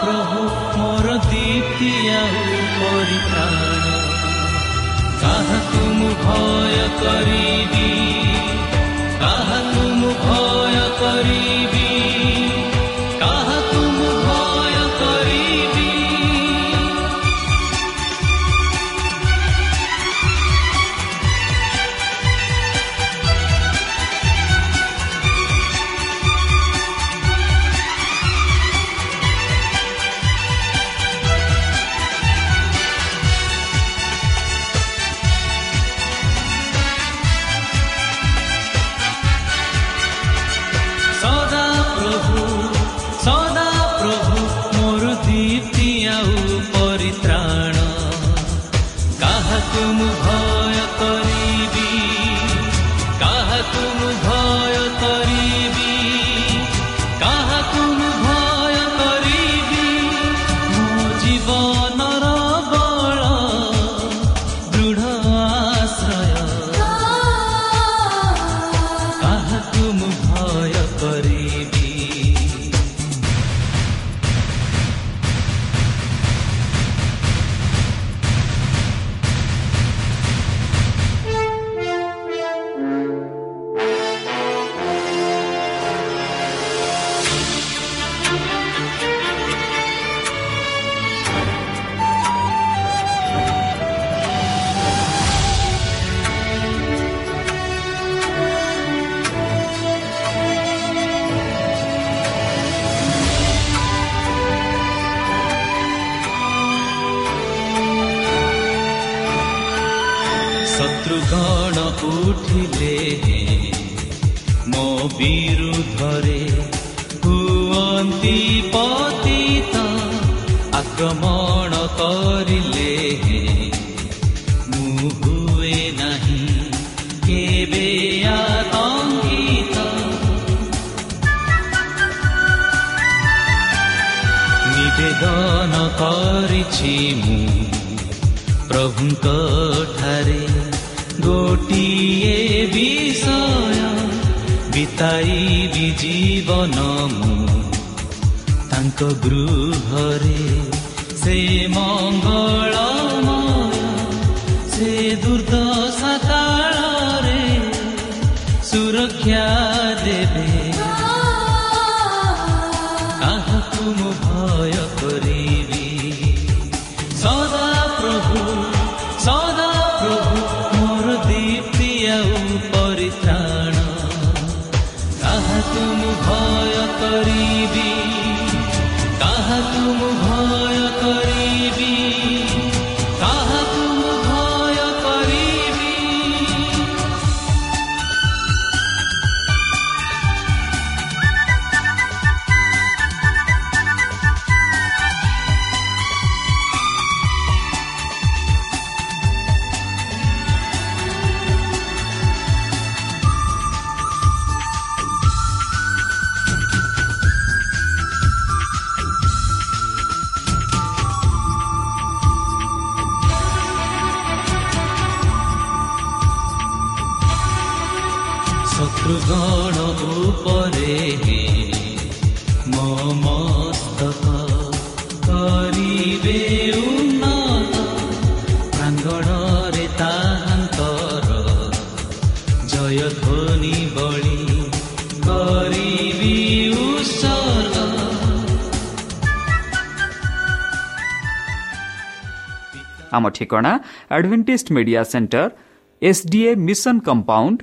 প্রভু মোর দ্বিতীয় ভয় করিবি কাহ তুমি ভয় করিবি तुम भा ମୋ ବିତାଇବି ଜୀବନ ମୁଁ। ତାଙ୍କ ଗୃହରେ ସେ ମଙ୍ଗଳମୟ सुगण उपरे ममस्तक करिवे उन्नत। प्राङ्गणरे ताहन्तर आम ठिकणा Advantage Media Centre SDA mission compound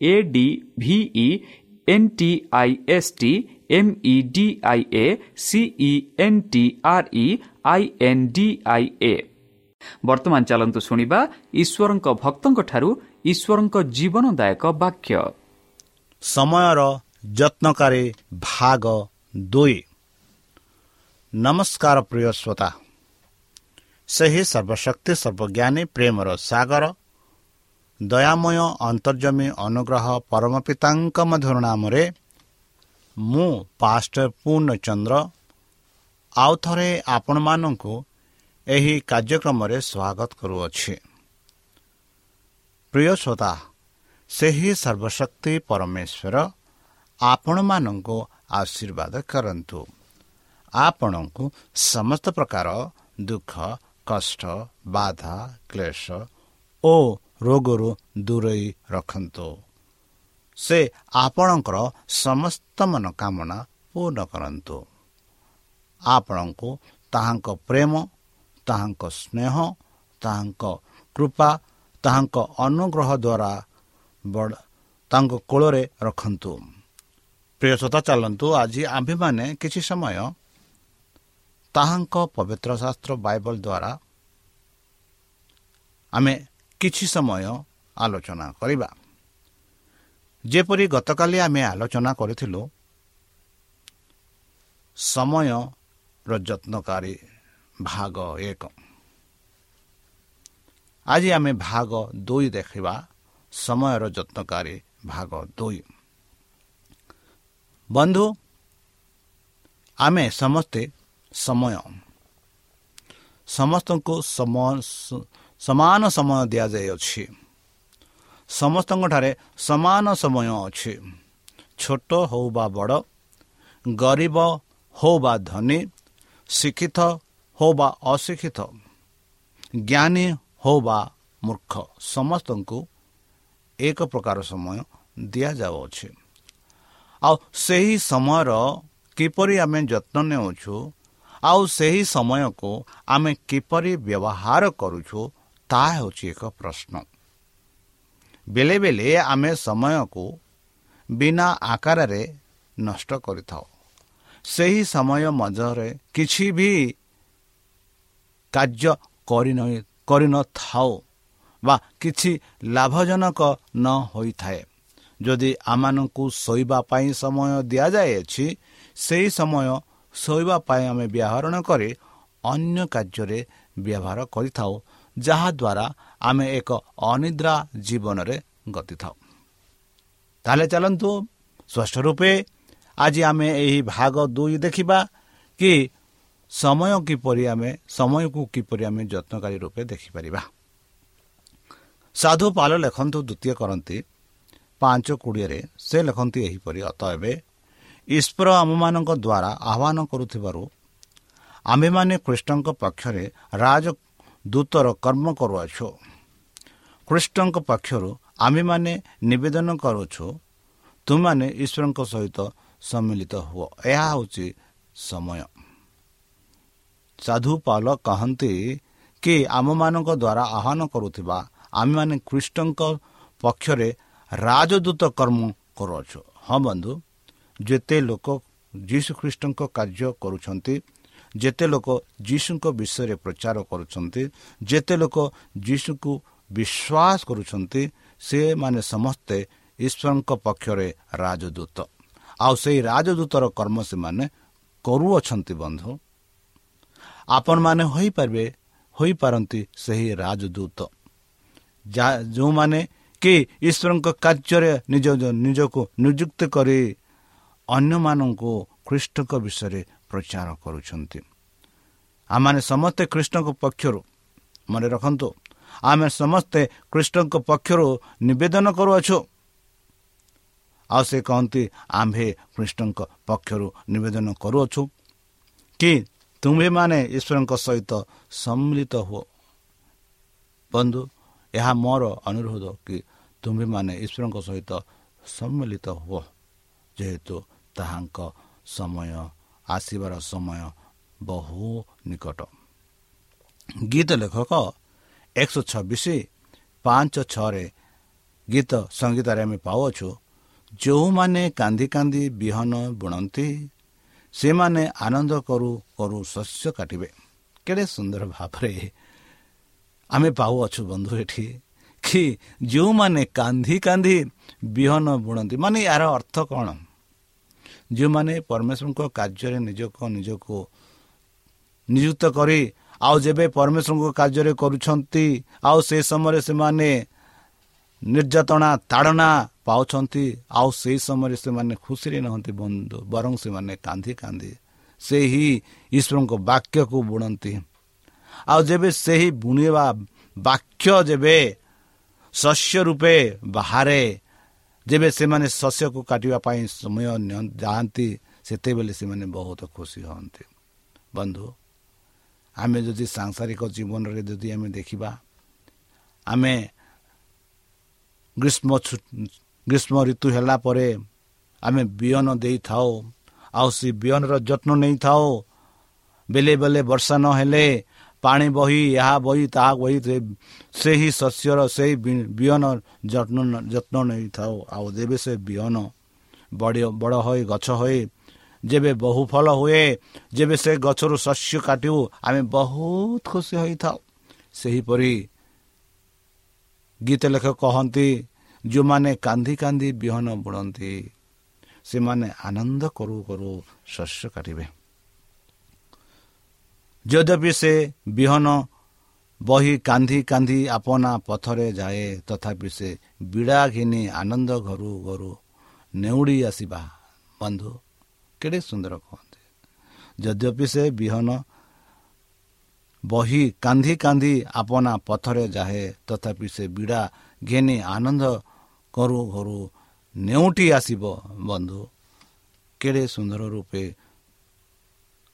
A D V E N T I S T M E D I A C E N T R E I N D I A ବର୍ତ୍ତମାନ ଚାଲନ୍ତୁ ଶୁଣିବା ଈଶ୍ୱରଙ୍କ ଭକ୍ତଙ୍କଠାରୁ ଈଶ୍ୱରଙ୍କ ଜୀବନଦାୟକ ବାକ୍ୟ। ସମୟର ଯତ୍ନକାରୀ ଭାଗ ଦୁଇ। ନମସ୍କାର ପ୍ରିୟ ଶ୍ରୋତା। ସେହି ସର୍ବଶକ୍ତି ସର୍ବଜ୍ଞାନୀ ପ୍ରେମର ସାଗର ଦୟାମୟ ଅନ୍ତର୍ଜମୀ ଅନୁଗ୍ରହ ପରମ ପିତାଙ୍କ ମଧ୍ୟର ନାମରେ ମୁଁ ପାଷ୍ଟର ପୂର୍ଣ୍ଣଚନ୍ଦ୍ର। ଆଉ ଥରେ ଆପଣମାନଙ୍କୁ ଏହି କାର୍ଯ୍ୟକ୍ରମରେ ସ୍ୱାଗତ କରୁଅଛି। ପ୍ରିୟ ଶ୍ରୋତା ସେହି ସର୍ବଶକ୍ତି ପରମେଶ୍ୱର ଆପଣମାନଙ୍କୁ ଆଶୀର୍ବାଦ କରନ୍ତୁ। ଆପଣଙ୍କୁ ସମସ୍ତ ପ୍ରକାର ଦୁଃଖ କଷ୍ଟ ବାଧା କ୍ଲେଶ ଓ ରୋଗରୁ ଦୂରେଇ ରଖନ୍ତୁ। ସେ ଆପଣଙ୍କର ସମସ୍ତ ମନୋକାମନା ପୂର୍ଣ୍ଣ କରନ୍ତୁ। ଆପଣଙ୍କୁ ତାହାଙ୍କ ପ୍ରେମ ତାହାଙ୍କ ସ୍ନେହ ତାହାଙ୍କ କୃପା ତାହାଙ୍କ ଅନୁଗ୍ରହ ଦ୍ୱାରା ତାଙ୍କ କୋଳରେ ରଖନ୍ତୁ। ପ୍ରିୟସତା ଚାଲନ୍ତୁ ଆଜି ଆମ୍ଭେମାନେ କିଛି ସମୟ ତାହାଙ୍କ ପବିତ୍ର ଶାସ୍ତ୍ର ବାଇବଲ ଦ୍ୱାରା ଆମେ କିଛି ସମୟ ଆଲୋଚନା କରିବା। ଯେପରି ଗତକାଲି ଆମେ ଆଲୋଚନା କରିଥିଲୁ ସମୟର ଯତ୍ନକାରୀ ଭାଗ ଏକ। ଆଜି ଆମେ ଭାଗ ଦୁଇ ଦେଖିବା ସମୟର ଯତ୍ନକାରୀ ଭାଗ ଦୁଇ। ବନ୍ଧୁ ଆମେ ସମସ୍ତେ ସମୟ ସମସ୍ତଙ୍କୁ ସମାନ ସମୟ ଦିଆଯାଇଅଛି। ସମସ୍ତଙ୍କଠାରେ ସମାନ ସମୟ ଅଛି। ଛୋଟ ହେଉ ବା ବଡ଼ ଗରିବ ହେଉ ବା ଧନୀ ଶିକ୍ଷିତ ହେଉ ବା ଅଶିକ୍ଷିତ ଜ୍ଞାନୀ ହେଉ ବା ମୂର୍ଖ ସମସ୍ତଙ୍କୁ ଏକ ପ୍ରକାର ସମୟ ଦିଆଯାଉଅଛି। ଆଉ ସେହି ସମୟର କିପରି ଆମେ ଯତ୍ନ ନେଉଛୁ ଆଉ ସେହି ସମୟକୁ ଆମେ କିପରି ବ୍ୟବହାର କରୁଛୁ ତାହା ହେଉଛି ଏକ ପ୍ରଶ୍ନ। ବେଳେ ବେଳେ ଆମେ ସମୟକୁ ବିନା ଆକାରରେ ନଷ୍ଟ କରିଥାଉ। ସେହି ସମୟ ମଧ୍ୟରେ କିଛି ବି କାର୍ଯ୍ୟ କରିନ କରିନଥାଉ ବା କିଛି ଲାଭଜନକ ନ ହୋଇଥାଏ। ଯଦି ଆମମାନଙ୍କୁ ଶୋଇବା ପାଇଁ ସମୟ ଦିଆଯାଇଅଛି ସେହି ସମୟ ଶୋଇବା ପାଇଁ ଆମେ ବ୍ୟବହାର କରି ଅନ୍ୟ କାର୍ଯ୍ୟରେ ବ୍ୟବହାର କରିଥାଉ। ଯାହାଦ୍ୱାରା ଆମେ ଏକ ଅନିଦ୍ରା ଜୀବନରେ ଗତିଥାଉ। ତାହେଲେ ଚାଲନ୍ତୁ ସ୍ପଷ୍ଟ ରୂପେ ଆଜି ଆମେ ଏହି ଭାଗ ଦୁଇ ଦେଖିବା କି ସମୟ କିପରି ଆମେ ସମୟକୁ କିପରି ଆମେ ଯତ୍ନକାରୀ ରୂପେ ଦେଖିପାରିବା। ସାଧୁ ପାଲ ଲେଖନ୍ତୁ ଦ୍ୱିତୀୟ କରନ୍ତି ପାଞ୍ଚ କୋଡ଼ିଏରେ ସେ ଲେଖନ୍ତି ଏହିପରି ଅତ ଏବେ ଈଶ୍ୱର ଆମମାନଙ୍କ ଦ୍ୱାରା ଆହ୍ୱାନ କରୁଥିବାରୁ ଆମ୍ଭେମାନେ କୃଷ୍ଣଙ୍କ ପକ୍ଷରେ ରାଜଦୂତର କର୍ମ କରୁଅଛୁ। କୃଷ୍ଣଙ୍କ ପକ୍ଷରୁ ଆମ୍ଭେମାନେ ନିବେଦନ କରୁଛୁ ତୁମମାନେ ଈଶ୍ୱରଙ୍କ ସହିତ ସମ୍ମିଳିତ ହୁଅ। ଏହା ହେଉଛି ସମୟ। ସାଧୁ ପାଲ କହନ୍ତି କି ଆମମାନଙ୍କ ଦ୍ୱାରା ଆହ୍ୱାନ କରୁଥିବା ଆମେମାନେ କୃଷ୍ଣଙ୍କ ପକ୍ଷରେ ରାଜଦୂତ କର୍ମ କରୁଅଛୁ। ହଁ ବନ୍ଧୁ ଯେତେ ଲୋକ ଯୀଶୁଖ୍ରୀଷ୍ଟଙ୍କ କାର୍ଯ୍ୟ କରୁଛନ୍ତି ଯେତେ ଲୋକ ଯୀଶୁଙ୍କ ବିଷୟରେ ପ୍ରଚାର କରୁଛନ୍ତି ଯେତେ ଲୋକ ଯୀଶୁଙ୍କୁ ବିଶ୍ୱାସ କରୁଛନ୍ତି ସେମାନେ ସମସ୍ତେ ଈଶ୍ୱରଙ୍କ ପକ୍ଷରେ ରାଜଦୂତ। ଆଉ ସେହି ରାଜଦୂତର କର୍ମ ସେମାନେ କରୁଅଛନ୍ତି ବନ୍ଧୁ। ଆପଣମାନେ ହୋଇପାରିବେ ହୋଇପାରନ୍ତି ସେହି ରାଜଦୂତ। ଯେଉଁମାନେ କି ଈଶ୍ୱରଙ୍କ କାର୍ଯ୍ୟରେ ନିଜ ନିଜକୁ ନିଯୁକ୍ତ କରି ଅନ୍ୟମାନଙ୍କୁ ଖ୍ରୀଷ୍ଟଙ୍କ ବିଷୟରେ ପ୍ରଚାର କରୁଛନ୍ତି। ଆମମାନେ ସମସ୍ତେ ଖ୍ରୀଷ୍ଟଙ୍କ ପକ୍ଷରୁ ମନେ ରଖନ୍ତୁ ଆମେ ସମସ୍ତେ କୃଷ୍ଣଙ୍କ ପକ୍ଷରୁ ନିବେଦନ କରୁଅଛୁ। ଆଉ ସେ କହନ୍ତି ଆମ୍ଭେ କୃଷ୍ଣଙ୍କ ପକ୍ଷରୁ ନିବେଦନ କରୁଅଛୁ କି ତୁମ୍ଭେମାନେ ଈଶ୍ୱରଙ୍କ ସହିତ ସମ୍ମିଳିତ ହୁଅ। ବନ୍ଧୁ ଏହା ମୋର ଅନୁରୋଧ କି ତୁମ୍ଭେମାନେ ଈଶ୍ୱରଙ୍କ ସହିତ ସମ୍ମିଳିତ ହୁଅ ଯେହେତୁ ତାହାଙ୍କ ସମୟ ଆସିବାର ସମୟ ବହୁ ନିକଟ। ଗୀତ ଲେଖକ ଏକଶହ ଛବିଶ ପାଞ୍ଚ ଛଅରେ ଗୀତ ସଙ୍ଗୀତରେ ଆମେ ପାଉଅଛୁ ଯେଉଁମାନେ କାନ୍ଦି କାନ୍ଦି ବିହନ ବୁଣନ୍ତି ସେମାନେ ଆନନ୍ଦ କରୁ କରୁ ଶସ୍ୟ କାଟିବେ। କେଡ଼େ ସୁନ୍ଦର ଭାବରେ ଆମେ ପାଉଅଛୁ ବନ୍ଧୁ ଏଠି କି ଯେଉଁମାନେ କାନ୍ଦି କାନ୍ଦି ବିହନ ବୁଣନ୍ତି। ମାନେ ଏହାର ଅର୍ଥ କ'ଣ? ଯେଉଁମାନେ ପରମେଶ୍ୱରଙ୍କ କାର୍ଯ୍ୟରେ ନିଜକୁ ନିଜକୁ ନିଯୁକ୍ତ କରି ଆଉ ଯେବେ ପରମେଶ୍ୱରଙ୍କ କାର୍ଯ୍ୟରେ କରୁଛନ୍ତି ଆଉ ସେ ସମୟରେ ସେମାନେ ନିର୍ଯାତନା ତାଡ଼ନା ପାଉଛନ୍ତି ଆଉ ସେହି ସମୟରେ ସେମାନେ ଖୁସିରେ ନୁହନ୍ତି ବନ୍ଧୁ ବରଂ ସେମାନେ କାନ୍ଦି କାନ୍ଦି ସେହି ଈଶ୍ୱରଙ୍କ ବାକ୍ୟକୁ ବୁଣନ୍ତି। ଆଉ ଯେବେ ସେହି ବୁଣିବା ବାକ୍ୟ ଯେବେ ଶସ୍ୟ ରୂପେ ବାହାରେ ଯେବେ ସେମାନେ ଶସ୍ୟକୁ କାଟିବା ପାଇଁ ସମୟ ଯାଆନ୍ତି ସେତେବେଳେ ସେମାନେ ବହୁତ ଖୁସି ହୁଅନ୍ତି। ବନ୍ଧୁ ଆମେ ଯଦି ସାଂସାରିକ ଜୀବନରେ ଯଦି ଆମେ ଦେଖିବା ଆମେ ଗ୍ରୀଷ୍ମ ଗ୍ରୀଷ୍ମ ଋତୁ ହେଲା ପରେ ଆମେ ବିହନ ଦେଇଥାଉ ଆଉ ସେ ବିହନର ଯତ୍ନ ନେଇଥାଉ। ବେଲେ ବେଲେ ବର୍ଷା ନହେଲେ ପାଣି ବହି ଏହା ବହି ତାହା ବହି ସେହି ଶସ୍ୟର ସେହି ବିହନ ଯତ୍ନ ଯତ୍ନ ନେଇଥାଉ। ଆଉ ଯେବେ ସେ ବିହନ ବଡ଼ ବଡ଼ ହୋଇ ଗଛ ହୋଇ ଯେବେ ବହୁ ଫଳ ହୁଏ ଯେବେ ସେ ଗଛରୁ ଶସ୍ୟ କାଟିବୁ ଆମେ ବହୁତ ଖୁସି ହୋଇଥାଉ। ସେହିପରି ଗୀତ ଲେଖକ କହନ୍ତି ଯେଉଁମାନେ କାନ୍ଦି କାନ୍ଦି ବିହନ ବୁଣନ୍ତି ସେମାନେ ଆନନ୍ଦ କରୁ କରୁ ଶସ୍ୟ କାଟିବେ। ଯଦ୍ୟପି ସେ ବିହନ ବହି କାନ୍ଦି କାନ୍ଦି ଆପଣା ପଥରେ ଯାଏ ତଥାପି ସେ ବିଡ଼ା ଘିନି ଆନନ୍ଦ ଘରୁ ଘରୁ ନେଉଡ଼ି ଆସିବା। ବନ୍ଧୁ କେଡ଼େ ସୁନ୍ଦର କୁହନ୍ତି। ଯଦ୍ୟପି ସେ ବିହନ ବହି କାନ୍ଦି କାନ୍ଦି ଆପଣା ପଥରେ ଯାଏ ତଥାପି ସେ ବିଡ଼ା ଘେନି ଆନନ୍ଦ କରୁ ଘରୁ ନେଉଟି ଆସିବ। ବନ୍ଧୁ କେଡ଼େ ସୁନ୍ଦର ରୂପେ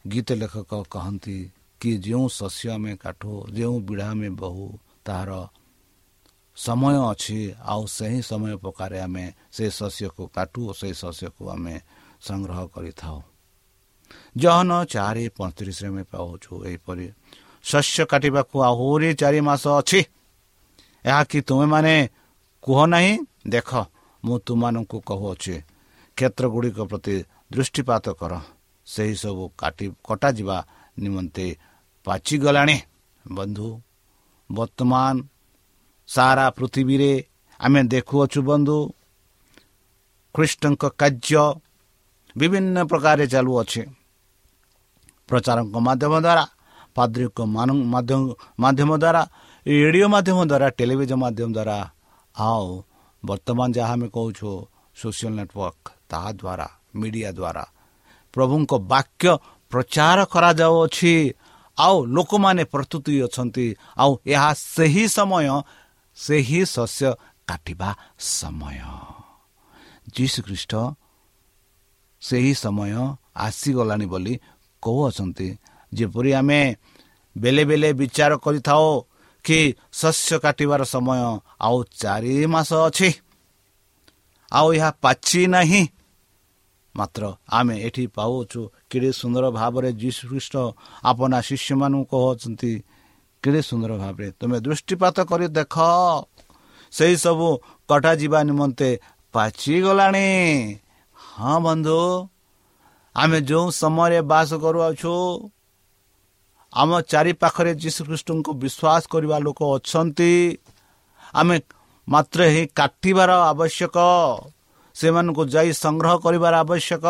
ଗୀତ ଲେଖକ କହନ୍ତି କି ଯେଉଁ ଶସ୍ୟ ଆମେ କାଟୁ ଯେଉଁ ବିଡ଼ା ଆମେ ବହୁ ତାହାର ସମୟ ଅଛି। ଆଉ ସେହି ସମୟ ପ୍ରକାରେ ଆମେ ସେ ଶସ୍ୟକୁ କାଟୁ ଓ ସେହି ଶସ୍ୟକୁ ଆମେ ସଂଗ୍ରହ କରିଥାଉ। ଜହନ ଚାରି ପଇଁତିରିଶରେ ଆମେ ପାଉଛୁ ଏହିପରି। ଶସ୍ୟ କାଟିବାକୁ ଆହୁରି ଚାରି ମାସ ଅଛି। ଏହାକି ତୁମେମାନେ କୁହ ନାହିଁ? ଦେଖ ମୁଁ ତୁମମାନଙ୍କୁ କହୁଅଛି କ୍ଷେତ୍ର ଗୁଡ଼ିକ ପ୍ରତି ଦୃଷ୍ଟିପାତ କର। ସେହିସବୁ କାଟି କଟାଯିବା ନିମନ୍ତେ ପାଚିଗଲାଣି। ବନ୍ଧୁ ବର୍ତ୍ତମାନ ସାରା ପୃଥିବୀରେ ଆମେ ଦେଖୁଅଛୁ ବନ୍ଧୁ ଖ୍ରୀଷ୍ଟଙ୍କ କାର୍ଯ୍ୟ ବିଭିନ୍ନ ପ୍ରକାରରେ ଚାଲୁଅଛି। ପ୍ରଚାରଙ୍କ ମାଧ୍ୟମ ଦ୍ୱାରା ପାଦ୍ରିକ ମାଧ୍ୟମ ଦ୍ୱାରା ରେଡ଼ିଓ ମାଧ୍ୟମ ଦ୍ୱାରା ଟେଲିଭିଜନ ମାଧ୍ୟମ ଦ୍ୱାରା ଆଉ ବର୍ତ୍ତମାନ ଯାହା ଆମେ କହୁଛୁ ସୋସିଆଲ ନେଟୱାର୍କ ତାହା ଦ୍ୱାରା ମିଡ଼ିଆ ଦ୍ୱାରା ପ୍ରଭୁଙ୍କ ବାକ୍ୟ ପ୍ରଚାର କରାଯାଉଅଛି। ଆଉ ଲୋକମାନେ ପ୍ରସ୍ତୁତି ଅଛନ୍ତି। ଆଉ ଏହା ସେହି ସମୟ ସେହି ଶସ୍ୟ କାଟିବା ସମୟ। ଯୀଶୁ ଖ୍ରୀଷ୍ଟ ସେହି ସମୟ ଆସିଗଲାଣି ବୋଲି କହୁଅଛନ୍ତି। ଯେପରି ଆମେ ବେଲେ ବେଲେ ବିଚାର କରିଥାଉ କି ଶସ୍ୟ କାଟିବାର ସମୟ ଆଉ ଚାରି ମାସ ଅଛି। ଆଉ ଏହା ପାଚି ନାହିଁ। ମାତ୍ର ଆମେ ଏଠି ପାଉଛୁ କେଡ଼େ ସୁନ୍ଦର ଭାବରେ ଯୀଶୁ ଖ୍ରୀଷ୍ଟ ଆପଣା ଶିଷ୍ୟମାନଙ୍କୁ କହୁଛନ୍ତି କେଡ଼େ ସୁନ୍ଦର ଭାବରେ। ତୁମେ ଦୃଷ୍ଟିପାତ କରି ଦେଖ। ସେହିସବୁ କଟାଯିବା ନିମନ୍ତେ ପାଚିଗଲାଣି। ହଁ ବନ୍ଧୁ ଆମେ ଯେଉଁ ସମୟରେ ବାସ କରୁଅଛୁ ଆମ ଚାରିପାଖରେ ଯୀଶୁଖ୍ରୀଷ୍ଟଙ୍କୁ ବିଶ୍ୱାସ କରିବା ଲୋକ ଅଛନ୍ତି। ଆମେ ମାତ୍ର ହିଁ କାଟିବାର ଆବଶ୍ୟକ। ସେମାନଙ୍କୁ ଯାଇ ସଂଗ୍ରହ କରିବାର ଆବଶ୍ୟକ।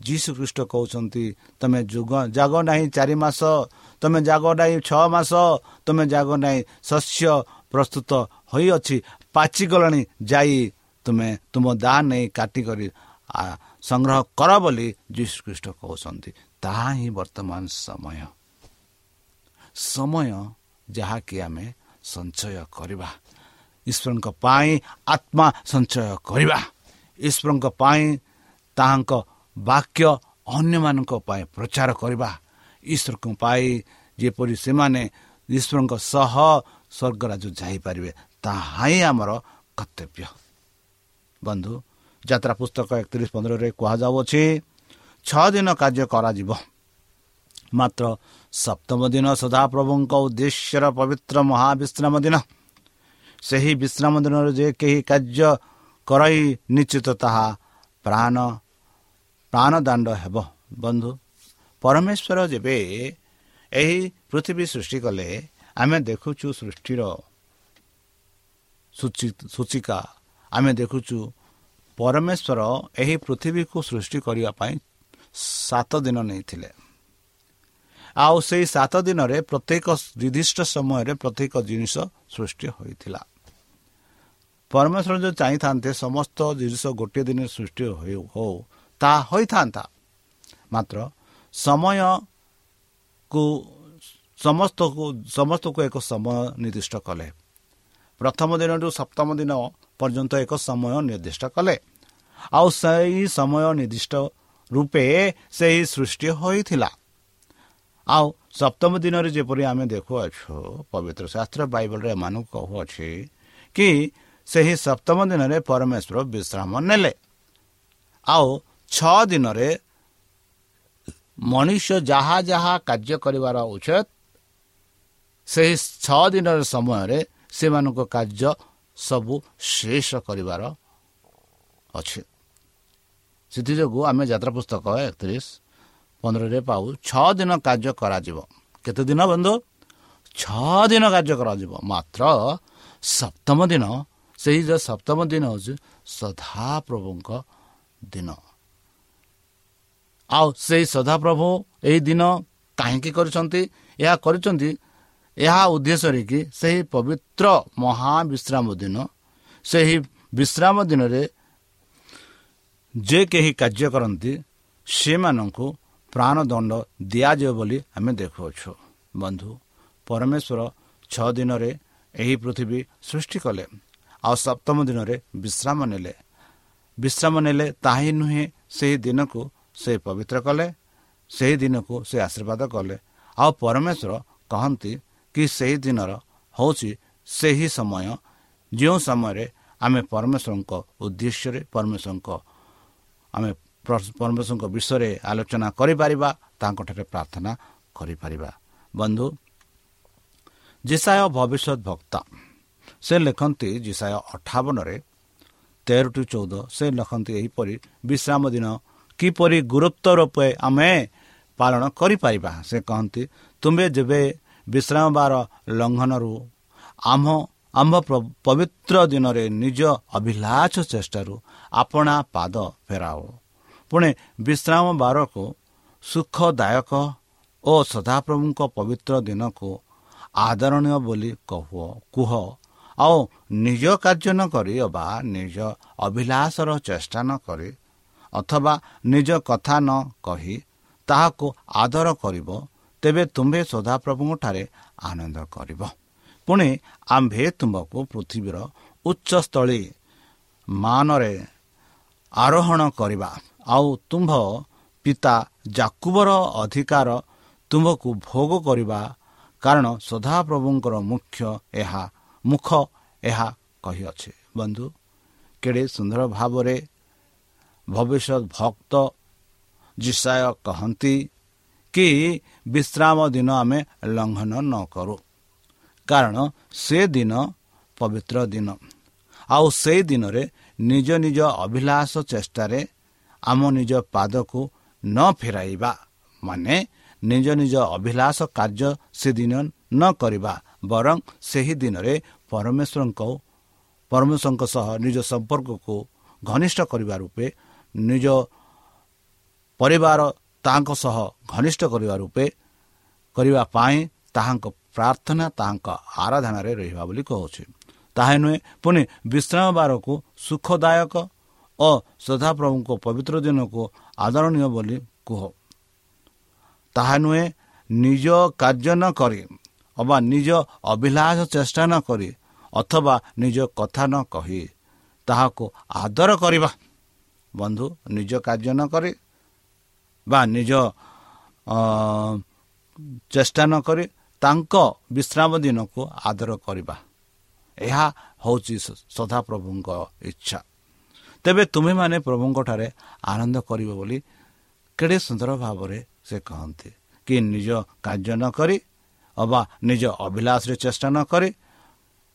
ଯୀଶୁ ଖ୍ରୀଷ୍ଟ କହୁଛନ୍ତି ତୁମେ ଯୁଗ ଜାଗ ନାହିଁ ଚାରି ମାସ ତୁମେ ଜାଗ ନାହିଁ ଛଅ ମାସ ତୁମେ ଜାଗ ନାହିଁ ଶସ୍ୟ ପ୍ରସ୍ତୁତ ହୋଇଅଛି ପାଚିଗଲାଣି ଯାଇ ତୁମେ ତୁମ ଦା ନେଇ କାଟିକରି ସଂଗ୍ରହ କର ବୋଲି ଯୀଶୁଖ୍ରୀଷ୍ଟ କହୁଛନ୍ତି। ତାହା ହିଁ ବର୍ତ୍ତମାନ ସମୟ। ସମୟ ଯାହାକି ଆମେ ସଞ୍ଚୟ କରିବା। ଈଶ୍ୱରଙ୍କ ପାଇଁ ଆତ୍ମା ସଞ୍ଚୟ କରିବା। ଈଶ୍ୱରଙ୍କ ପାଇଁ ତାହାଙ୍କ ବାକ୍ୟ ଅନ୍ୟମାନଙ୍କ ପାଇଁ ପ୍ରଚାର କରିବା। ଈଶ୍ୱରଙ୍କ ପାଇଁ ଯେପରି ସେମାନେ ଈଶ୍ୱରଙ୍କ ସହ ସ୍ୱର୍ଗରାଜ ଯାଇପାରିବେ ତାହା ହିଁ ଆମର କର୍ତ୍ତବ୍ୟ। ବନ୍ଧୁ ଯାତ୍ରା ପୁସ୍ତକ ଏକତିରିଶ ପନ୍ଦରରେ କୁହାଯାଉଅଛି ଛଅ ଦିନ କାର୍ଯ୍ୟ କରାଯିବ। ମାତ୍ର ସପ୍ତମ ଦିନ ସଦାପ୍ରଭୁଙ୍କ ଉଦ୍ଦେଶ୍ୟର ପବିତ୍ର ମହାବିଶ୍ରାମ ଦିନ। ସେହି ବିଶ୍ରାମ ଦିନରେ ଯେ କେହି କାର୍ଯ୍ୟ କରାଇ ନିଶ୍ଚିତ ତାହା ପ୍ରାଣ ପ୍ରାଣଦାଣ୍ଡ ହେବ। ବନ୍ଧୁ ପରମେଶ୍ୱର ଯେବେ ଏହି ପୃଥିବୀ ସୃଷ୍ଟି କଲେ ଆମେ ଦେଖୁଛୁ ସୃଷ୍ଟିର ସୂଚିକା। ଆମେ ଦେଖୁଛୁ ପରମେଶ୍ୱର ଏହି ପୃଥିବୀକୁ ସୃଷ୍ଟି କରିବା ପାଇଁ ସାତ ଦିନ ନେଇଥିଲେ। ଆଉ ସେହି ସାତ ଦିନରେ ପ୍ରତ୍ୟେକ ନିର୍ଦ୍ଦିଷ୍ଟ ସମୟରେ ପ୍ରତ୍ୟେକ ଜିନିଷ ସୃଷ୍ଟି ହୋଇଥିଲା। ପରମେଶ୍ୱର ଯେଉଁ ଚାହିଁଥାନ୍ତେ ସମସ୍ତ ଜିନିଷ ଗୋଟିଏ ଦିନ ସୃଷ୍ଟି ହଉ ତାହା ହୋଇଥାନ୍ତା। ମାତ୍ର ସମୟକୁ ସମସ୍ତକୁ ସମସ୍ତଙ୍କୁ ଏକ ସମୟ ନିର୍ଦ୍ଦିଷ୍ଟ କଲେ। ପ୍ରଥମ ଦିନଠୁ ସପ୍ତମ ଦିନ ପର୍ଯ୍ୟନ୍ତ ଏକ ସମୟ ନିର୍ଦ୍ଦିଷ୍ଟ କଲେ। ଆଉ ସେହି ସମୟ ନିର୍ଦ୍ଦିଷ୍ଟ ରୂପେ ସେହି ସୃଷ୍ଟି ହୋଇଥିଲା। ଆଉ ସପ୍ତମ ଦିନରେ ଯେପରି ଆମେ ଦେଖୁଅଛୁ ପବିତ୍ର ଶାସ୍ତ୍ର ବାଇବଲରେ ଏମାନଙ୍କୁ କହୁଅଛି କି ସେହି ସପ୍ତମ ଦିନରେ ପରମେଶ୍ୱର ବିଶ୍ରାମ ନେଲେ। ଆଉ ଛଅ ଦିନରେ ମଣିଷ ଯାହା ଯାହା କାର୍ଯ୍ୟ କରିବାର ଉଚିତ ସେହି ଛଅ ଦିନର ସମୟରେ ସେମାନଙ୍କ କାର୍ଯ୍ୟ ସବୁ ଶେଷ କରିବାର ଅଛି। ସେଥିଯୋଗୁଁ ଆମେ ଯାତ୍ରା ପୁସ୍ତକ ଏକତିରିଶ ପନ୍ଦରରେ ପାଉ ଛଅ ଦିନ କାର୍ଯ୍ୟ କରାଯିବ। କେତେ ଦିନ ବନ୍ଧୁ? ଛଅ ଦିନ କାର୍ଯ୍ୟ କରାଯିବ। ମାତ୍ର ସପ୍ତମ ଦିନ ସେହି ଯେଉଁ ସପ୍ତମ ଦିନ ହେଉଛି ସଦାପ୍ରଭୁଙ୍କ ଦିନ। ଆଉ ସେହି ସଦାପ୍ରଭୁ ଏହି ଦିନ କାହିଁକି କରିଛନ୍ତି? ଏହା କରିଛନ୍ତି ଏହା ଉଦ୍ଦେଶ୍ୟରେ କି ସେହି ପବିତ୍ର ମହାବିଶ୍ରାମ ଦିନ ସେହି ବିଶ୍ରାମ ଦିନରେ ଯେ କେହି କାର୍ଯ୍ୟ କରନ୍ତି ସେମାନଙ୍କୁ ପ୍ରାଣଦଣ୍ଡ ଦିଆଯିବ ବୋଲି ଆମେ ଦେଖୁଅଛୁ। ବନ୍ଧୁ ପରମେଶ୍ୱର ଛଅ ଦିନରେ ଏହି ପୃଥିବୀ ସୃଷ୍ଟି କଲେ। ଆଉ ସପ୍ତମ ଦିନରେ ବିଶ୍ରାମ ନେଲେ। ବିଶ୍ରାମ ନେଲେ ତାହିଁ ନୁହେଁ ସେହି ଦିନକୁ ସେ ପବିତ୍ର କଲେ ସେହି ଦିନକୁ ସେ ଆଶୀର୍ବାଦ କଲେ। ଆଉ ପରମେଶ୍ୱର କହନ୍ତି କି ସେହି ଦିନର ହେଉଛି ସେହି ସମୟ ଯେଉଁ ସମୟରେ ଆମେ ପରମେଶ୍ୱରଙ୍କ ଉଦ୍ଦେଶ୍ୟରେ ପରମେଶ୍ୱରଙ୍କ ଆମେ ପରମେଶ୍ୱରଙ୍କ ବିଷୟରେ ଆଲୋଚନା କରିପାରିବା ତାଙ୍କଠାରେ ପ୍ରାର୍ଥନା କରିପାରିବା। ବନ୍ଧୁ ଜିସାୟ ଭବିଷ୍ୟତ ଭକ୍ତା ସେ ଲେଖନ୍ତି ଜିସାୟ ଅଠାବନରେ ତେର ଟୁ ଚଉଦ ସେ ଲେଖନ୍ତି ଏହିପରି ବିଶ୍ରାମ ଦିନ କିପରି ଗୁରୁତ୍ୱ ରୂପେ ଆମେ ପାଳନ କରିପାରିବା? ସେ କହନ୍ତି ତୁମେ ଯେବେ ବିଶ୍ରାମ ବାର ଲଙ୍ଘନରୁ ଆମ ଆମ୍ଭ ପବିତ୍ର ଦିନରେ ନିଜ ଅଭିଳାଷ ଚେଷ୍ଟାରୁ ଆପଣା ପାଦ ଫେରାଅ ପୁଣି ବିଶ୍ରାମ ବାରକୁ ସୁଖଦାୟକ ଓ ସଦାପ୍ରଭୁଙ୍କ ପବିତ୍ର ଦିନକୁ ଆଦରଣୀୟ ବୋଲି କହୁ କୁହ ଆଉ ନିଜ କାର୍ଯ୍ୟ ନ କରି ଅବା ନିଜ ଅଭିଳାଷର ଚେଷ୍ଟା ନ କରି ଅଥବା ନିଜ କଥା ନ କହି ତାହାକୁ ଆଦର କରିବ ତେବେ ତୁମ୍ଭେ ସଦାପ୍ରଭୁଙ୍କଠାରେ ଆନନ୍ଦ କରିବ। ପୁଣି ଆମ୍ଭେ ତୁମ୍ଭକୁ ପୃଥିବୀର ଉଚ୍ଚସ୍ଥଳୀ ମାନରେ ଆରୋହଣ କରିବା ଆଉ ତୁମ୍ଭ ପିତା ଜାକୁବର ଅଧିକାର ତୁମ୍ଭକୁ ଭୋଗ କରିବା କାରଣ ସଦାପ୍ରଭୁଙ୍କର ମୁଖ୍ୟ ଏହା ମୁଖ ଏହା କହିଅଛି। ବନ୍ଧୁ କେଡ଼େ ସୁନ୍ଦର ଭାବରେ ଭବିଷ୍ୟତ ଭକ୍ତ ଜିସାୟ କହନ୍ତି କି ବିଶ୍ରାମ ଦିନ ଆମେ ଲଙ୍ଘନ ନ କରୁ। କାରଣ ସେ ଦିନ ପବିତ୍ର ଦିନ। ଆଉ ସେଇ ଦିନରେ ନିଜ ନିଜ ଅଭିଳାଷ ଚେଷ୍ଟାରେ ଆମ ନିଜ ପାଦକୁ ନ ଫେରାଇବା ମାନେ ନିଜ ନିଜ ଅଭିଳାଷ କାର୍ଯ୍ୟ ସେଦିନ ନ କରିବା ବରଂ ସେହି ଦିନରେ ପରମେଶ୍ୱରଙ୍କ ପରମେଶ୍ୱରଙ୍କ ସହ ନିଜ ସମ୍ପର୍କକୁ ଘନିଷ୍ଠ କରିବା ରୂପେ ନିଜ ପରିବାର ତାହାଙ୍କ ସହ ଘନିଷ୍ଠ କରିବା ରୂପେ କରିବା ପାଇଁ ତାହାଙ୍କ ପ୍ରାର୍ଥନା ତାହାଙ୍କ ଆରାଧନାରେ ରହିବା ବୋଲି କହୁଛି। ତାହା ନୁହେଁ ପୁଣି ବିଶ୍ରାମ ବାରକୁ ସୁଖଦାୟକ ଓ ସଦାପ୍ରଭୁଙ୍କ ପବିତ୍ର ଦିନକୁ ଆଦରଣୀୟ ବୋଲି କୁହ। ତାହା ନୁହେଁ ନିଜ କାର୍ଯ୍ୟ ନ କରି ଅବା ନିଜ ଅଭିଳାଷ ଚେଷ୍ଟା ନ କରି ଅଥବା ନିଜ କଥା ନ କହି ତାହାକୁ ଆଦର କରିବା। ବନ୍ଧୁ ନିଜ କାର୍ଯ୍ୟ ନ କରି ବା ନିଜ ଚେଷ୍ଟା ନ କରି ତାଙ୍କ ବିଶ୍ରାମ ଦିନକୁ ଆଦର କରିବା। ଏହା ହେଉଛି ସଦାପ୍ରଭୁଙ୍କ ଇଚ୍ଛା। ତେବେ ତୁମେମାନେ ପ୍ରଭୁଙ୍କଠାରେ ଆନନ୍ଦ କରିବ ବୋଲି କେଡ଼େ ସୁନ୍ଦର ଭାବରେ ସେ କହନ୍ତି କି ନିଜ କାର୍ଯ୍ୟ ନ କରି ଅବା ନିଜ ଅଭିଳାଷରେ ଚେଷ୍ଟା ନ କରି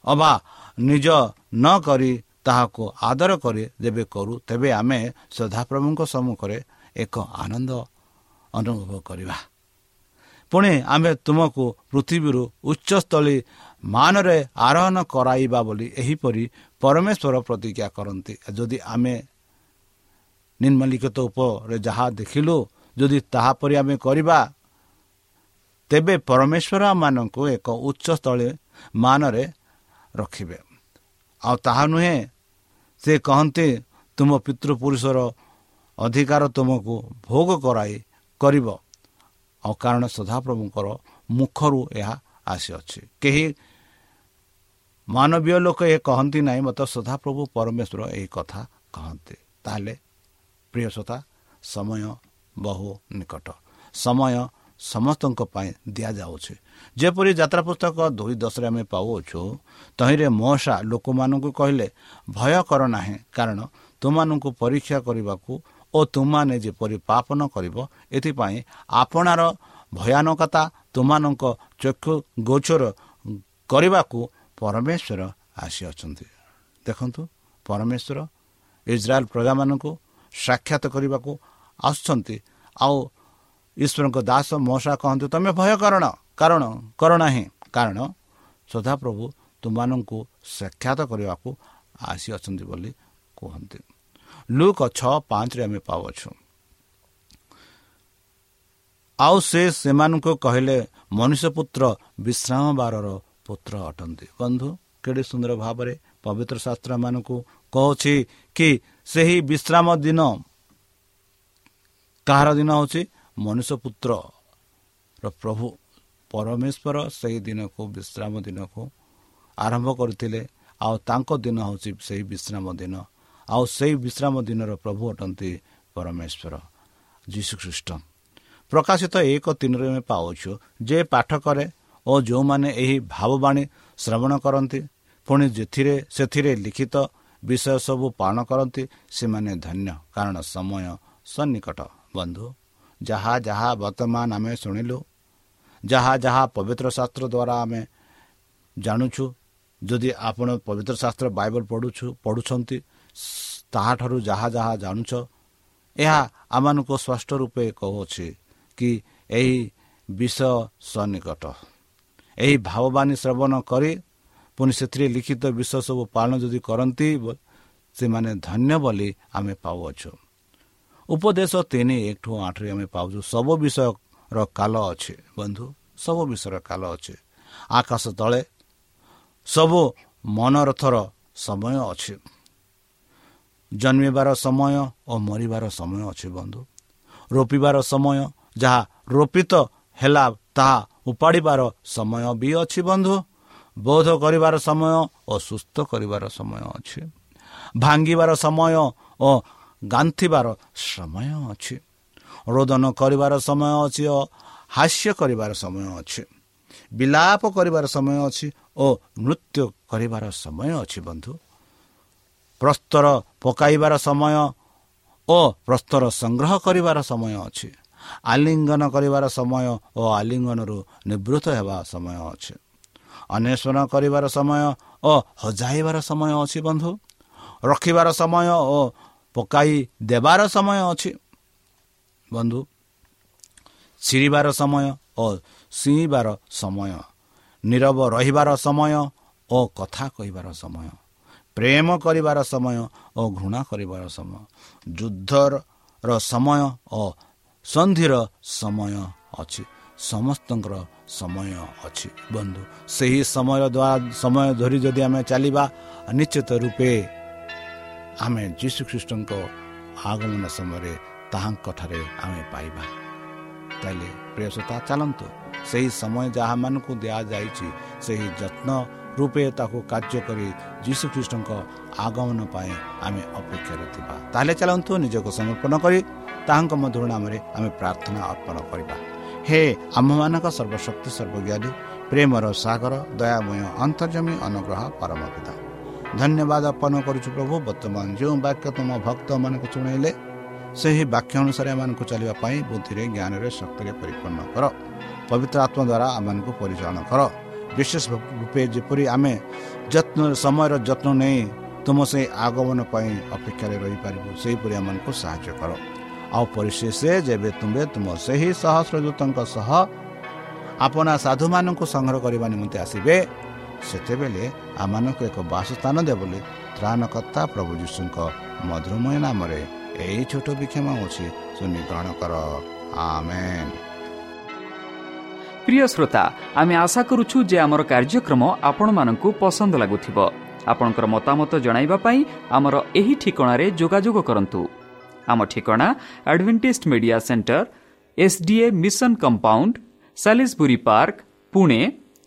ଅବା ନିଜ ନ କରି ତାହାକୁ ଆଦର କରି ଯେବେ କରୁ ତେବେ ଆମେ ସଦାପ୍ରଭୁଙ୍କ ସମ୍ମୁଖରେ ଏକ ଆନନ୍ଦ ଅନୁଭବ କରିବା। ପୁଣି ଆମେ ତୁମକୁ ପୃଥିବୀରୁ ଉଚ୍ଚସ୍ଥଳୀ ମାନରେ ଆରୋହଣ କରାଇବା ବୋଲି ଏହିପରି ପରମେଶ୍ୱର ପ୍ରତିଜ୍ଞା କରନ୍ତି। ଯଦି ଆମେ ନିମ୍ନଲିଖିତ ଉପରେ ଯାହା ଦେଖିଲୁ ଯଦି ତାହାପରି ଆମେ କରିବା ତେବେ ପରମେଶ୍ୱର ମାନଙ୍କୁ ଏକ ଉଚ୍ଚସ୍ଥଳୀ ମାନରେ ରଖିବେ। ଆଉ ତାହା ନୁହେଁ ସେ କହନ୍ତି ତୁମ ପିତୃପୁରୁଷର ଅଧିକାର ତୁମକୁ ଭୋଗ କରାଇ କରିବ। ଆଉ କାରଣ ସଦାପ୍ରଭୁଙ୍କର ମୁଖରୁ ଏହା ଆସିଅଛି। କେହି ମାନବୀୟ ଲୋକ ଏ କହନ୍ତି ନାହିଁ ମୋତେ ସଦାପ୍ରଭୁ ପରମେଶ୍ୱର ଏହି କଥା କହନ୍ତି। ତାହେଲେ ପ୍ରିୟ ସତା ସମୟ ବହୁ ନିକଟ। ସମୟ ସମସ୍ତଙ୍କ ପାଇଁ ଦିଆଯାଉଛି। ଯେପରି ଯାତ୍ରା ପୁସ୍ତକ ଦୁଇ ଦଶରେ ଆମେ ପାଉଅଛୁ ତହିଁରେ ମହସା ଲୋକମାନଙ୍କୁ କହିଲେ ଭୟ କର ନାହିଁ କାରଣ ତୁମମାନଙ୍କୁ ପରୀକ୍ଷା କରିବାକୁ ଓ ତୁମମାନେ ଯେପରି ପାପ ନ କରିବ ଏଥିପାଇଁ ଆପଣାର ଭୟାନକତା ତୁମମାନଙ୍କ ଚକ୍ଷୁ ଗୋଚର କରିବାକୁ ପରମେଶ୍ୱର ଆସିଅଛନ୍ତି। ଦେଖନ୍ତୁ ପରମେଶ୍ୱର ଇସ୍ରାଏଲ ପ୍ରଜାମାନଙ୍କୁ ସାକ୍ଷାତ କରିବାକୁ ଆସୁଛନ୍ତି ଆଉ ଈଶ୍ୱରଙ୍କ ଦାସ ମଶା କହନ୍ତି ତୁମେ ଭୟ କରଣ କାରଣ କର ନାହିଁ କାରଣ ସଦାପ୍ରଭୁ ତୁମମାନଙ୍କୁ ସାକ୍ଷାତ କରିବାକୁ ଆସିଅଛନ୍ତି ବୋଲି କୁହନ୍ତି। ଲୁକ ଛଅ ପାଞ୍ଚରେ ଆମେ ପାଉଅଛୁ। ଆଉ ସେ ସେମାନଙ୍କୁ କହିଲେ ମନୁଷ୍ୟ ପୁତ୍ର ବିଶ୍ରାମ ବାରର ପୁତ୍ର ଅଟନ୍ତି। ବନ୍ଧୁ କେଡ଼େ ସୁନ୍ଦର ଭାବରେ ପବିତ୍ର ଶାସ୍ତ୍ରମାନଙ୍କୁ କହୁଛି କି ସେହି ବିଶ୍ରାମ ଦିନ କାହାର ଦିନ ହେଉଛି? ମନୁଷ୍ୟ ପୁତ୍ରର ପ୍ରଭୁ ପରମେଶ୍ୱର ସେହି ଦିନକୁ ବିଶ୍ରାମ ଦିନକୁ ଆରମ୍ଭ କରିଥିଲେ। ଆଉ ତାଙ୍କ ଦିନ ହେଉଛି ସେହି ବିଶ୍ରାମ ଦିନ। ଆଉ ସେହି ବିଶ୍ରାମ ଦିନର ପ୍ରଭୁ ଅଟନ୍ତି ପରମେଶ୍ୱର ଯୀଶୁଖ୍ରୀଷ୍ଟ। ପ୍ରକାଶିତ ଏକ ତିନିରେ ଆମେ ପାଉଛୁ ଯେ ପାଠ କରେ ଓ ଯେଉଁମାନେ ଏହି ଭାବବାଣୀ ଶ୍ରବଣ କରନ୍ତି ପୁଣି ଯେଥିରେ ସେଥିରେ ଲିଖିତ ବିଷୟ ସବୁ ପାଳନ କରନ୍ତି ସେମାନେ ଧନ୍ୟ କାରଣ ସମୟ ସନ୍ନିକଟ। ବନ୍ଧୁ ଯାହା ଯାହା ବର୍ତ୍ତମାନ ଆମେ ଶୁଣିଲୁ ଯାହା ଯାହା ପବିତ୍ର ଶାସ୍ତ୍ର ଦ୍ୱାରା ଆମେ ଜାଣୁଛୁ ଯଦି ଆପଣ ପବିତ୍ର ଶାସ୍ତ୍ର ବାଇବଲ ପଢ଼ୁଛୁ ପଢ଼ୁଛନ୍ତି ତାହାଠାରୁ ଯାହା ଯାହା ଜାଣୁଛ ଏହା ଆମମାନଙ୍କୁ ସ୍ପଷ୍ଟ ରୂପେ କହୁଅଛି କି ଏହି ବିଷୟ ସନ୍ନିକଟ ଏହି ଭାବବାଣୀ ଶ୍ରବଣ କରି ପୁଣି ସେଥିରେ ଲିଖିତ ବିଷୟ ସବୁ ପାଳନ ଯଦି କରନ୍ତି ସେମାନେ ଧନ୍ୟ ବୋଲି ଆମେ ପାଉଅଛୁ। ଉପଦେଶ ତିନି ଏକ ଠୁ ଆଠରେ ଆମେ ପାଉଛୁ ସବୁ ବିଷୟର କାଲ ଅଛି ବନ୍ଧୁ ସବୁ ବିଷୟର କାଲ ଅଛି। ଆକାଶ ତଳେ ସବୁ ମନରଥର ସମୟ ଅଛି। ଜନ୍ମିବାର ସମୟ ଓ ମରିବାର ସମୟ ଅଛି ବନ୍ଧୁ। ରୋପିବାର ସମୟ ଯାହା ରୋପିତ ହେଲା ତାହା ଉପାଡ଼ିବାର ସମୟ ବି ଅଛି ବନ୍ଧୁ। ବୋଧ କରିବାର ସମୟ ଓ ସୁସ୍ଥ କରିବାର ସମୟ ଅଛି। ଭାଙ୍ଗିବାର ସମୟ ଓ ଗାନ୍ଥିବାର ସମୟ ଅଛି। ରୋଦନ କରିବାର ସମୟ ଅଛି ଓ ହାସ୍ୟ କରିବାର ସମୟ ଅଛି। ବିଲାପ କରିବାର ସମୟ ଅଛି ଓ ନୃତ୍ୟ କରିବାର ସମୟ ଅଛି ବନ୍ଧୁ। ପ୍ରସ୍ତର ପକାଇବାର ସମୟ ଓ ପ୍ରସ୍ତର ସଂଗ୍ରହ କରିବାର ସମୟ ଅଛି। ଆଲିଙ୍ଗନ କରିବାର ସମୟ ଓ ଆଲିଙ୍ଗନରୁ ନିବୃତ୍ତ ହେବା ସମୟ ଅଛି। ଅନ୍ୱେଷଣ କରିବାର ସମୟ ଓ ହଜାଇବାର ସମୟ ଅଛି ବନ୍ଧୁ। ରଖିବାର ସମୟ ଓ ପକାଇ ଦେବାର ସମୟ ଅଛି। ବନ୍ଧୁ ଛିରିବାର ସମୟ ଓ ସିଇଁବାର ସମୟ ନିରବ ରହିବାର ସମୟ ଓ କଥା କହିବାର ସମୟ ପ୍ରେମ କରିବାର ସମୟ ଓ ଘୃଣା କରିବାର ସମୟ ଯୁଦ୍ଧର ସମୟ ଓ ସନ୍ଧିର ସମୟ ଅଛି। ସମସ୍ତଙ୍କର ସମୟ ଅଛି। ବନ୍ଧୁ ସେହି ସମୟ ଦ୍ୱାରା ସମୟ ଧରି ଯଦି ଆମେ ଚାଲିବା ନିଶ୍ଚିତ ରୂପେ ଆମେ ଯୀଶୁଖ୍ରୀଷ୍ଟଙ୍କ ଆଗମନ ସମୟରେ ତାହାଙ୍କଠାରେ ଆମେ ପାଇବା। ତାହେଲେ ପ୍ରିୟସତା ଚାଲନ୍ତୁ। ସେହି ସମୟ ଯାହାମାନଙ୍କୁ ଦିଆଯାଇଛି ସେହି ଯତ୍ନ ରୂପେ ତାକୁ କାର୍ଯ୍ୟ କରି ଯୀଶୁଖ୍ରୀଷ୍ଟଙ୍କ ଆଗମନ ପାଇଁ ଆମେ ଅପେକ୍ଷାରେ ଥିବା। ତାହେଲେ ଚାଲନ୍ତୁ ନିଜକୁ ସମର୍ପଣ କରି ତାହାଙ୍କ ମଧୁର ନାମରେ ଆମେ ପ୍ରାର୍ଥନା ଅର୍ପଣ କରିବା। ହେ ଆମ୍ଭମାନଙ୍କ ସର୍ବଶକ୍ତି ସର୍ବଜ୍ଞାନୀ ପ୍ରେମର ସାଗର ଦୟାମୟ ଅନ୍ତର୍ଜମୀ ଅନୁଗ୍ରହ ପରମ ପିତା। ଧନ୍ୟବାଦ ଅର୍ପଣ କରୁଛୁ ପ୍ରଭୁ ବର୍ତ୍ତମାନ ଯେଉଁ ବାକ୍ୟ ତୁମ ଭକ୍ତମାନଙ୍କୁ ଶୁଣାଇଲେ ସେହି ବାକ୍ୟ ଅନୁସାରେ ଏମାନଙ୍କୁ ଚାଲିବା ପାଇଁ ବୁଦ୍ଧିରେ ଜ୍ଞାନରେ ଶକ୍ତିରେ ପରିପୂର୍ଣ୍ଣ କର। ପବିତ୍ର ଆତ୍ମା ଦ୍ୱାରା ଆମମାନଙ୍କୁ ପରିଚାଳନା କର। ବିଶେଷ ରୂପେ ଯେପରି ଆମେ ଯତ୍ନ ସମୟର ଯତ୍ନ ନେଇ ତୁମ ସେହି ଆଗମନ ପାଇଁ ଅପେକ୍ଷାରେ ରହିପାରିବୁ ସେହିପରି ଆମମାନଙ୍କୁ ସାହାଯ୍ୟ କର। ଆଉ ପରିଶେଷ ଯେବେ ତୁମେ ତୁମ ସେହି ସହସ୍ରଦୂତଙ୍କ ସହ ଆପଣା ସାଧୁମାନଙ୍କୁ ସଂଗ୍ରହ କରିବା ନିମନ୍ତେ ଆସିବେ ସେତେବେଳେ ଆମମାନଙ୍କୁ ଏକ ବାସସ୍ଥାନ ଦେବ ବୋଲି ତ୍ରାଣକର୍ତ୍ତା ପ୍ରଭୁ ଯୀଶୁଙ୍କ ମଧୁରମୟ ନାମରେ ଏହି ଛୋଟ ବିକ୍ଷମ ଅଛି ସୁନିଗ୍ରହଣ କର। ପ୍ରିୟ ଶ୍ରୋତା ଆମେ ଆଶା କରୁଛୁ ଯେ ଆମର କାର୍ଯ୍ୟକ୍ରମ ଆପଣମାନଙ୍କୁ ପସନ୍ଦ ଲାଗୁଥିବ। ଆପଣଙ୍କର ମତାମତ ଜଣାଇବା ପାଇଁ ଆମର ଏହି ଠିକଣାରେ ଯୋଗାଯୋଗ କରନ୍ତୁ। ଆମ ଠିକଣା Advantage Media Centre SDA mission compound Salisbury Park Pune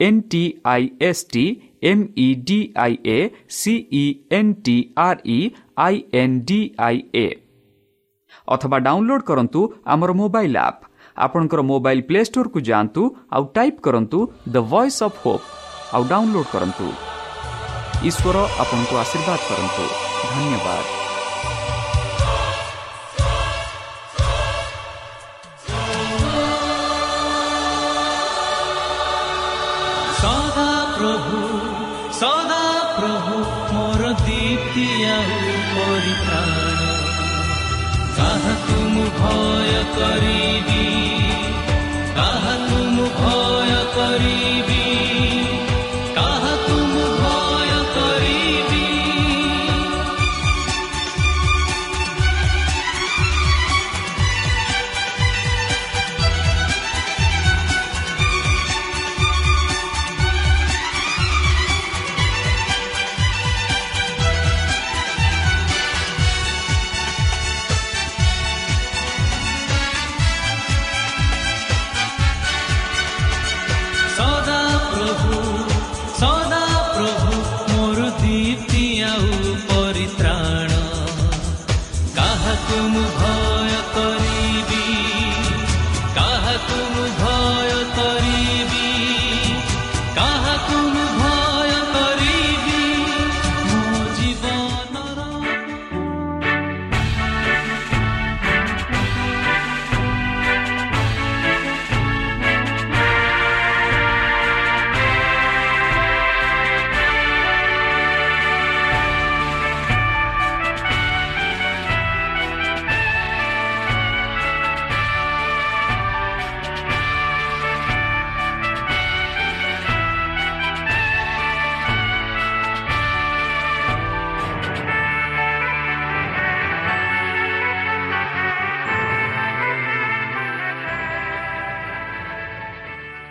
N T I S T M E D I A C E N T R E I N D I A ଅଥବା ଡାଉନଲୋଡ୍ କରନ୍ତୁ ଆମର mobile app ଆପଣଙ୍କର mobile play ଷ୍ଟୋରକୁ ଯାଆନ୍ତୁ ଆଉ type କରନ୍ତୁ the Voice of Hope ଆଉ download କରନ୍ତୁ ଈଶ୍ୱର ଆପଣଙ୍କୁ ଆଶୀର୍ବାଦ କରନ୍ତୁ ଧନ୍ୟବାଦ କାହାକୁ ମୁଁ ଭୟ